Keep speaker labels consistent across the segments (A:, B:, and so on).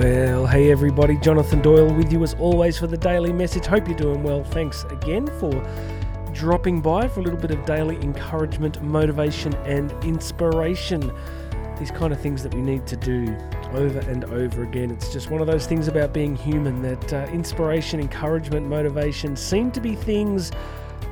A: Well, hey everybody, Jonathan Doyle with you as always for the daily message. Hope you're doing well. Thanks again for dropping by for a little bit of daily encouragement, motivation, and inspiration. These kind of things that we need to do over and over again. It's just one of those things about being human that uh, inspiration, encouragement, motivation seem to be things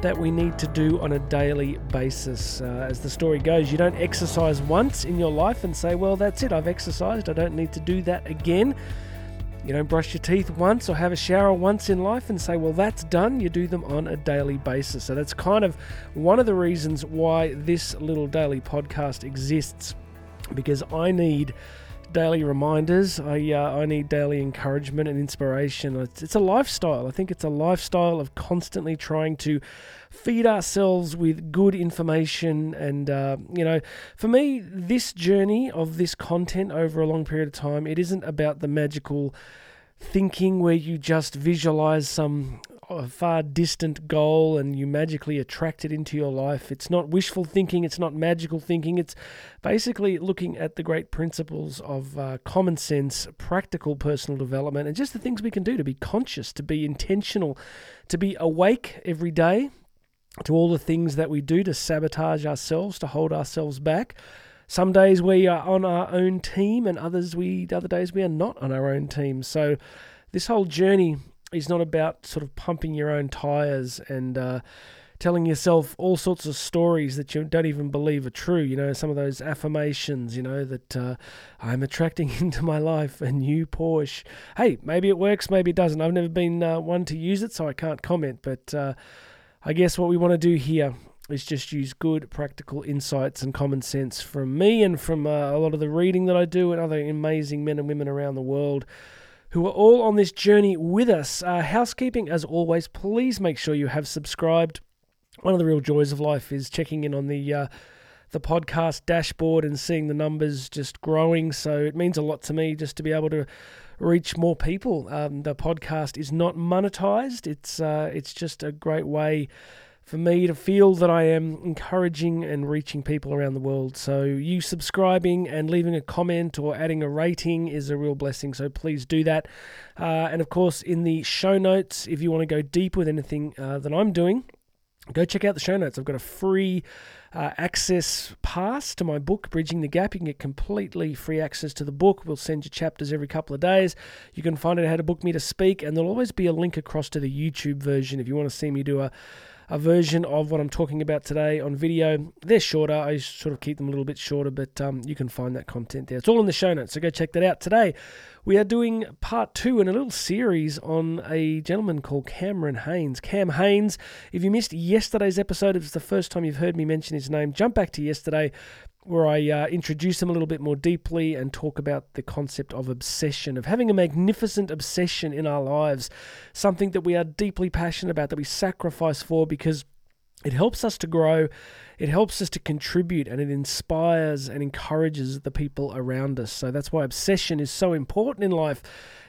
A: that we need to do on a daily basis. Uh, as the story goes, you don't exercise once in your life and say, Well, that's it, I've exercised, I don't need to do that again. You don't brush your teeth once or have a shower once in life and say, Well, that's done. You do them on a daily basis. So that's kind of one of the reasons why this little daily podcast exists because I need daily reminders. I uh, I need daily encouragement and inspiration. It's, it's a lifestyle. I think it's a lifestyle of constantly trying to feed ourselves with good information. And uh, you know, for me, this journey of this content over a long period of time, it isn't about the magical thinking where you just visualize some a far distant goal and you magically attract it into your life. It's not wishful thinking, it's not magical thinking. It's basically looking at the great principles of uh, common sense, practical personal development, and just the things we can do to be conscious, to be intentional, to be awake every day to all the things that we do to sabotage ourselves, to hold ourselves back. Some days we are on our own team, and others we other days we are not on our own team. So this whole journey is not about sort of pumping your own tires and uh, telling yourself all sorts of stories that you don't even believe are true. You know, some of those affirmations, you know, that uh, I'm attracting into my life a new Porsche. Hey, maybe it works, maybe it doesn't. I've never been uh, one to use it, so I can't comment. But uh, I guess what we want to do here is just use good practical insights and common sense from me and from uh, a lot of the reading that I do and other amazing men and women around the world who are all on this journey with us. Uh, housekeeping, as always, please make sure you have subscribed. One of the real joys of life is checking in on the uh, the podcast dashboard and seeing the numbers just growing. So it means a lot to me just to be able to reach more people. Um, the podcast is not monetized. It's uh, it's just a great way for me to feel that I am encouraging and reaching people around the world. So, you subscribing and leaving a comment or adding a rating is a real blessing. So, please do that. Uh, and of course, in the show notes, if you want to go deep with anything uh, that I'm doing, go check out the show notes. I've got a free uh, access pass to my book, Bridging the Gap. You can get completely free access to the book. We'll send you chapters every couple of days. You can find out how to book me to speak, and there'll always be a link across to the YouTube version if you want to see me do a a version of what I'm talking about today on video. They're shorter. I sort of keep them a little bit shorter, but um, you can find that content there. It's all in the show notes, so go check that out. Today, we are doing part two in a little series on a gentleman called Cameron Hanes. Cam Hanes, if you missed yesterday's episode, if it's the first time you've heard me mention his name, jump back to yesterday where I uh, introduce them a little bit more deeply and talk about the concept of obsession, of having a magnificent obsession in our lives, something that we are deeply passionate about, that we sacrifice for because it helps us to grow, it helps us to contribute, and it inspires and encourages the people around us. So that's why obsession is so important in life.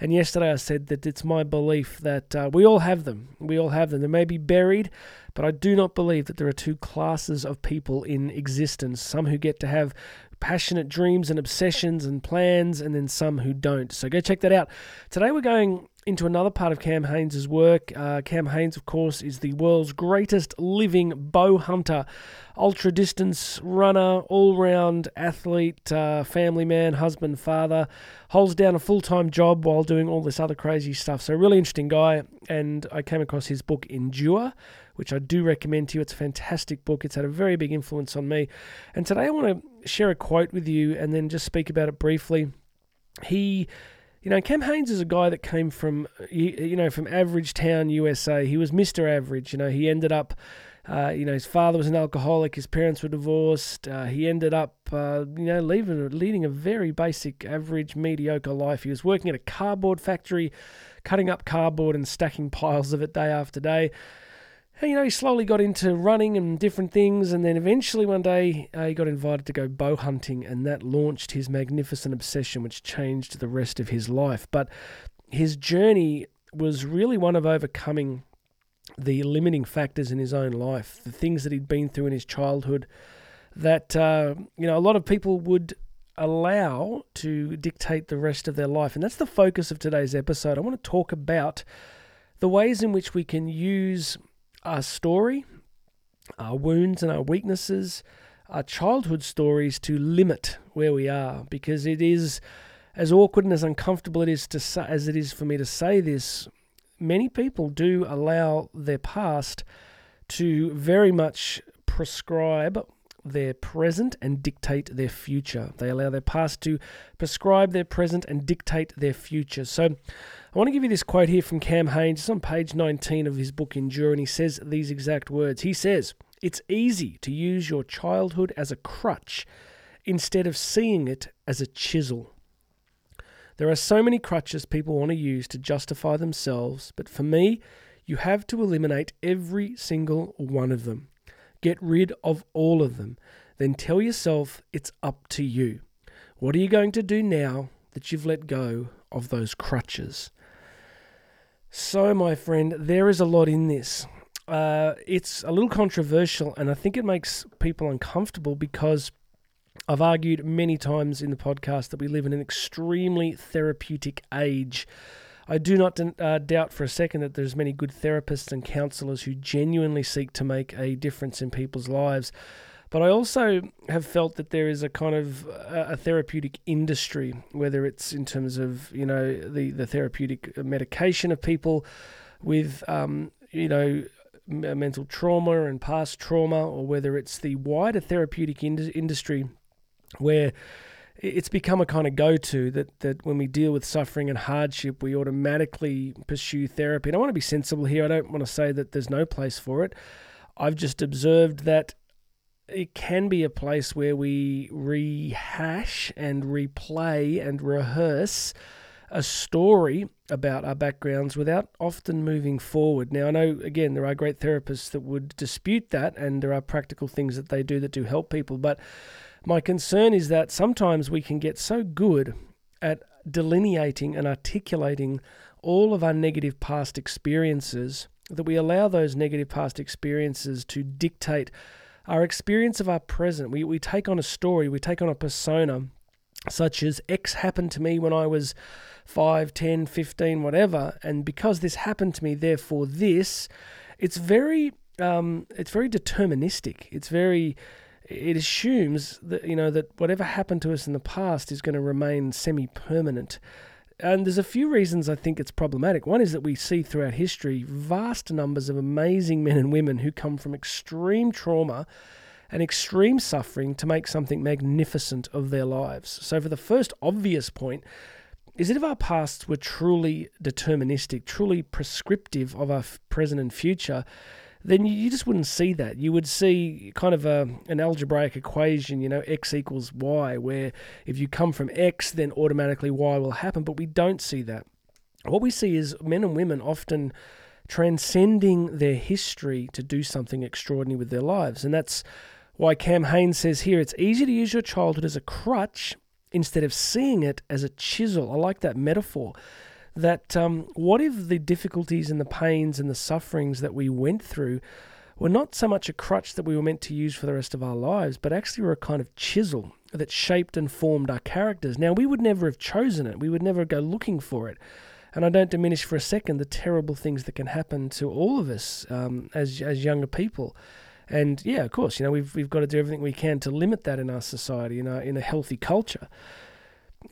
A: And yesterday I said that it's my belief that uh, we all have them. We all have them. They may be buried, but I do not believe that there are two classes of people in existence some who get to have passionate dreams and obsessions and plans, and then some who don't. So go check that out. Today we're going into another part of Cam Hanes' work. Uh, Cam Hanes, of course, is the world's greatest living bow hunter, ultra distance runner, all round athlete, uh, family man, husband, father, holds down a full time job while doing all this other crazy stuff. So, really interesting guy. And I came across his book, Endure. Which I do recommend to you. It's a fantastic book. It's had a very big influence on me. And today I want to share a quote with you and then just speak about it briefly. He you know, Cam Hanes is a guy that came from, you know, from average town USA. He was Mr. Average. You know, he ended up, uh, you know, his father was an alcoholic. His parents were divorced. Uh, he ended up, uh, you know, leaving, leading a very basic, average, mediocre life. He was working at a cardboard factory, cutting up cardboard and stacking piles of it day after day you know, he slowly got into running and different things, and then eventually one day uh, he got invited to go bow hunting, and that launched his magnificent obsession, which changed the rest of his life. But his journey was really one of overcoming the limiting factors in his own life, the things that he'd been through in his childhood. That uh, you know, a lot of people would allow to dictate the rest of their life. And that's the focus of today's episode. I want to talk about the ways in which we can use our story, our wounds and our weaknesses, our childhood stories to limit where we are because it is as awkward and as uncomfortable it is to say, as it is for me to say this many people do allow their past to very much prescribe their present and dictate their future. They allow their past to prescribe their present and dictate their future. So I want to give you this quote here from Cam Hanes. It's on page 19 of his book Endure, and he says these exact words. He says, It's easy to use your childhood as a crutch instead of seeing it as a chisel. There are so many crutches people want to use to justify themselves, but for me, you have to eliminate every single one of them. Get rid of all of them. Then tell yourself it's up to you. What are you going to do now that you've let go of those crutches? So, my friend, there is a lot in this. Uh, it's a little controversial, and I think it makes people uncomfortable because I've argued many times in the podcast that we live in an extremely therapeutic age. I do not uh, doubt for a second that there's many good therapists and counselors who genuinely seek to make a difference in people's lives. But I also have felt that there is a kind of a, a therapeutic industry, whether it's in terms of you know the the therapeutic medication of people with um, you know mental trauma and past trauma, or whether it's the wider therapeutic ind- industry where it's become a kind of go-to that, that when we deal with suffering and hardship, we automatically pursue therapy. And I want to be sensible here. I don't want to say that there's no place for it. I've just observed that it can be a place where we rehash and replay and rehearse a story about our backgrounds without often moving forward. Now, I know, again, there are great therapists that would dispute that, and there are practical things that they do that do help people, but my concern is that sometimes we can get so good at delineating and articulating all of our negative past experiences that we allow those negative past experiences to dictate our experience of our present. We, we take on a story, we take on a persona, such as X happened to me when I was 5, 10, 15, whatever, and because this happened to me, therefore this, it's very um, it's very deterministic. It's very it assumes that you know that whatever happened to us in the past is going to remain semi-permanent. And there's a few reasons I think it's problematic. One is that we see throughout history vast numbers of amazing men and women who come from extreme trauma and extreme suffering to make something magnificent of their lives. So, for the first obvious point, is that if our pasts were truly deterministic, truly prescriptive of our present and future, then you just wouldn't see that. You would see kind of a, an algebraic equation, you know, x equals y, where if you come from x, then automatically y will happen. But we don't see that. What we see is men and women often transcending their history to do something extraordinary with their lives. And that's why Cam Hanes says here it's easy to use your childhood as a crutch instead of seeing it as a chisel. I like that metaphor that um, what if the difficulties and the pains and the sufferings that we went through were not so much a crutch that we were meant to use for the rest of our lives, but actually were a kind of chisel that shaped and formed our characters. Now, we would never have chosen it, we would never go looking for it. And I don't diminish for a second the terrible things that can happen to all of us um, as, as younger people. And yeah, of course, you know, we've, we've got to do everything we can to limit that in our society, in, our, in a healthy culture.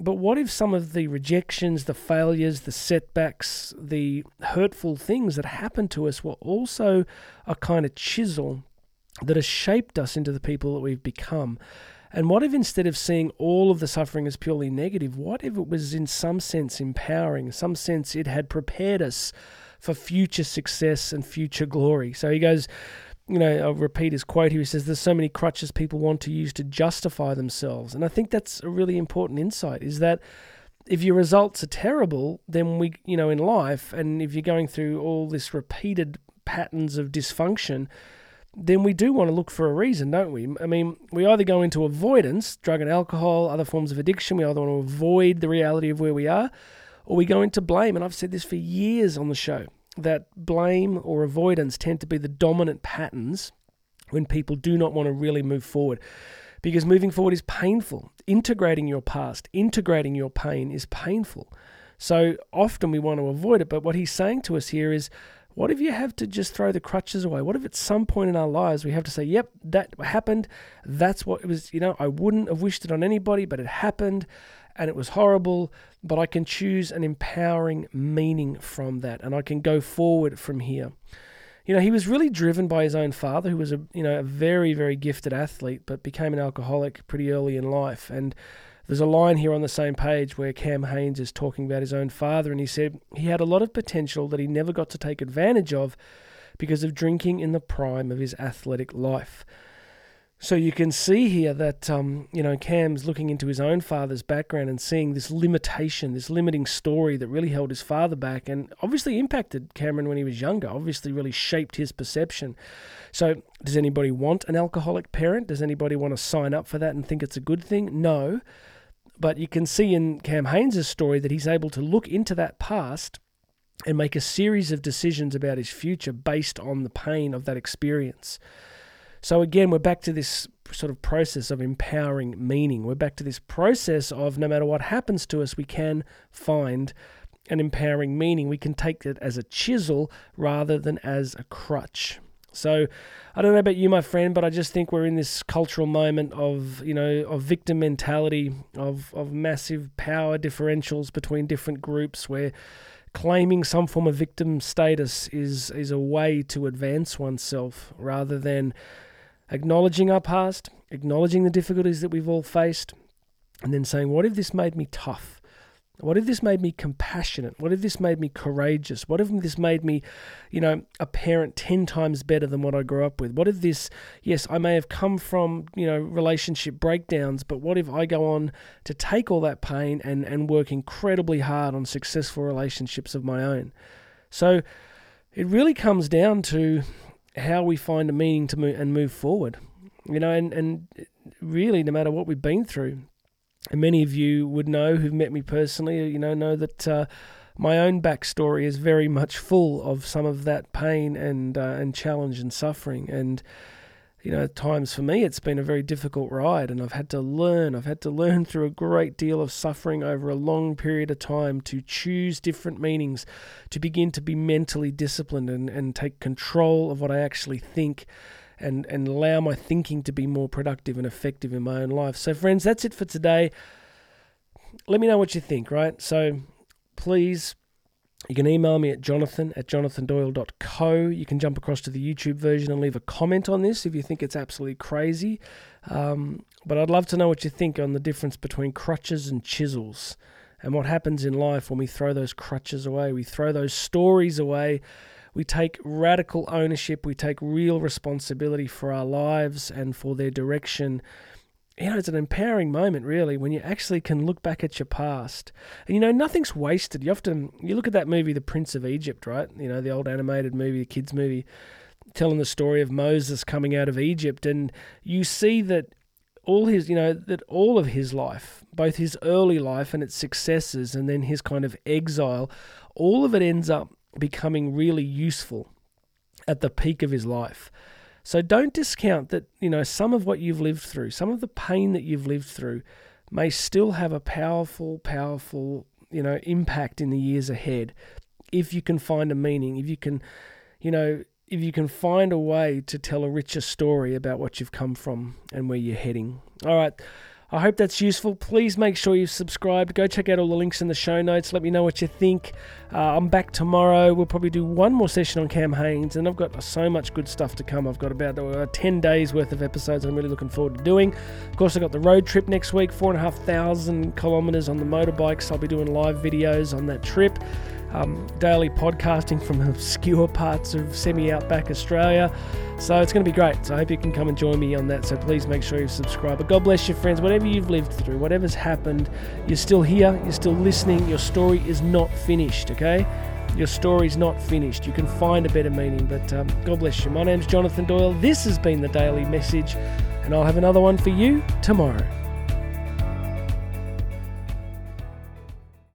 A: But what if some of the rejections, the failures, the setbacks, the hurtful things that happened to us were also a kind of chisel that has shaped us into the people that we've become? And what if instead of seeing all of the suffering as purely negative, what if it was in some sense empowering, in some sense it had prepared us for future success and future glory? So he goes, you know, I'll repeat his quote here. He says, There's so many crutches people want to use to justify themselves. And I think that's a really important insight is that if your results are terrible, then we, you know, in life, and if you're going through all this repeated patterns of dysfunction, then we do want to look for a reason, don't we? I mean, we either go into avoidance, drug and alcohol, other forms of addiction, we either want to avoid the reality of where we are, or we go into blame. And I've said this for years on the show that blame or avoidance tend to be the dominant patterns when people do not want to really move forward. because moving forward is painful. Integrating your past, integrating your pain is painful. So often we want to avoid it. But what he's saying to us here is what if you have to just throw the crutches away? What if at some point in our lives we have to say, yep, that happened. That's what it was. You know, I wouldn't have wished it on anybody, but it happened and it was horrible. But I can choose an empowering meaning from that and I can go forward from here. You know, he was really driven by his own father, who was a you know a very very gifted athlete, but became an alcoholic pretty early in life. And there's a line here on the same page where Cam Hanes is talking about his own father, and he said he had a lot of potential that he never got to take advantage of because of drinking in the prime of his athletic life. So you can see here that um, you know Cam's looking into his own father's background and seeing this limitation, this limiting story that really held his father back, and obviously impacted Cameron when he was younger. Obviously, really shaped his perception. So, does anybody want an alcoholic parent? Does anybody want to sign up for that and think it's a good thing? No. But you can see in Cam Hanes' story that he's able to look into that past and make a series of decisions about his future based on the pain of that experience. So again, we're back to this sort of process of empowering meaning. We're back to this process of no matter what happens to us, we can find an empowering meaning. We can take it as a chisel rather than as a crutch. So I don't know about you, my friend, but I just think we're in this cultural moment of you know of victim mentality, of of massive power differentials between different groups where claiming some form of victim status is is a way to advance oneself rather than acknowledging our past, acknowledging the difficulties that we've all faced, and then saying, What if this made me tough? What if this made me compassionate? What if this made me courageous? What if this made me, you know, a parent 10 times better than what I grew up with? What if this, yes, I may have come from, you know, relationship breakdowns, but what if I go on to take all that pain and, and work incredibly hard on successful relationships of my own? So it really comes down to how we find a meaning to move and move forward. You know, and, and really, no matter what we've been through, and many of you would know who've met me personally, you know, know that uh, my own backstory is very much full of some of that pain and uh, and challenge and suffering. And you know, times for me, it's been a very difficult ride, and I've had to learn. I've had to learn through a great deal of suffering over a long period of time to choose different meanings, to begin to be mentally disciplined and, and take control of what I actually think. And, and allow my thinking to be more productive and effective in my own life. So, friends, that's it for today. Let me know what you think, right? So, please you can email me at jonathan at jonathandoyle.co. You can jump across to the YouTube version and leave a comment on this if you think it's absolutely crazy. Um, but I'd love to know what you think on the difference between crutches and chisels and what happens in life when we throw those crutches away, we throw those stories away. We take radical ownership, we take real responsibility for our lives and for their direction you know, it's an empowering moment, really, when you actually can look back at your past. And, you know, nothing's wasted. You often, you look at that movie, The Prince of Egypt, right? You know, the old animated movie, the kids' movie, telling the story of Moses coming out of Egypt. And you see that all his, you know, that all of his life, both his early life and its successes, and then his kind of exile, all of it ends up becoming really useful at the peak of his life. So don't discount that, you know, some of what you've lived through, some of the pain that you've lived through may still have a powerful, powerful, you know, impact in the years ahead if you can find a meaning, if you can, you know, if you can find a way to tell a richer story about what you've come from and where you're heading. All right. I hope that's useful. Please make sure you've subscribed. Go check out all the links in the show notes. Let me know what you think. Uh, I'm back tomorrow. We'll probably do one more session on Cam Hanes, and I've got so much good stuff to come. I've got about uh, 10 days worth of episodes I'm really looking forward to doing. Of course, I've got the road trip next week, four and a half thousand kilometers on the motorbikes. I'll be doing live videos on that trip um, daily podcasting from obscure parts of semi outback Australia. So it's going to be great. So I hope you can come and join me on that. So please make sure you subscribe. But God bless you, friends. Whatever you've lived through, whatever's happened, you're still here, you're still listening. Your story is not finished, okay? Your story's not finished. You can find a better meaning. But um, God bless you. My name's Jonathan Doyle. This has been the Daily Message, and I'll have another one for you tomorrow.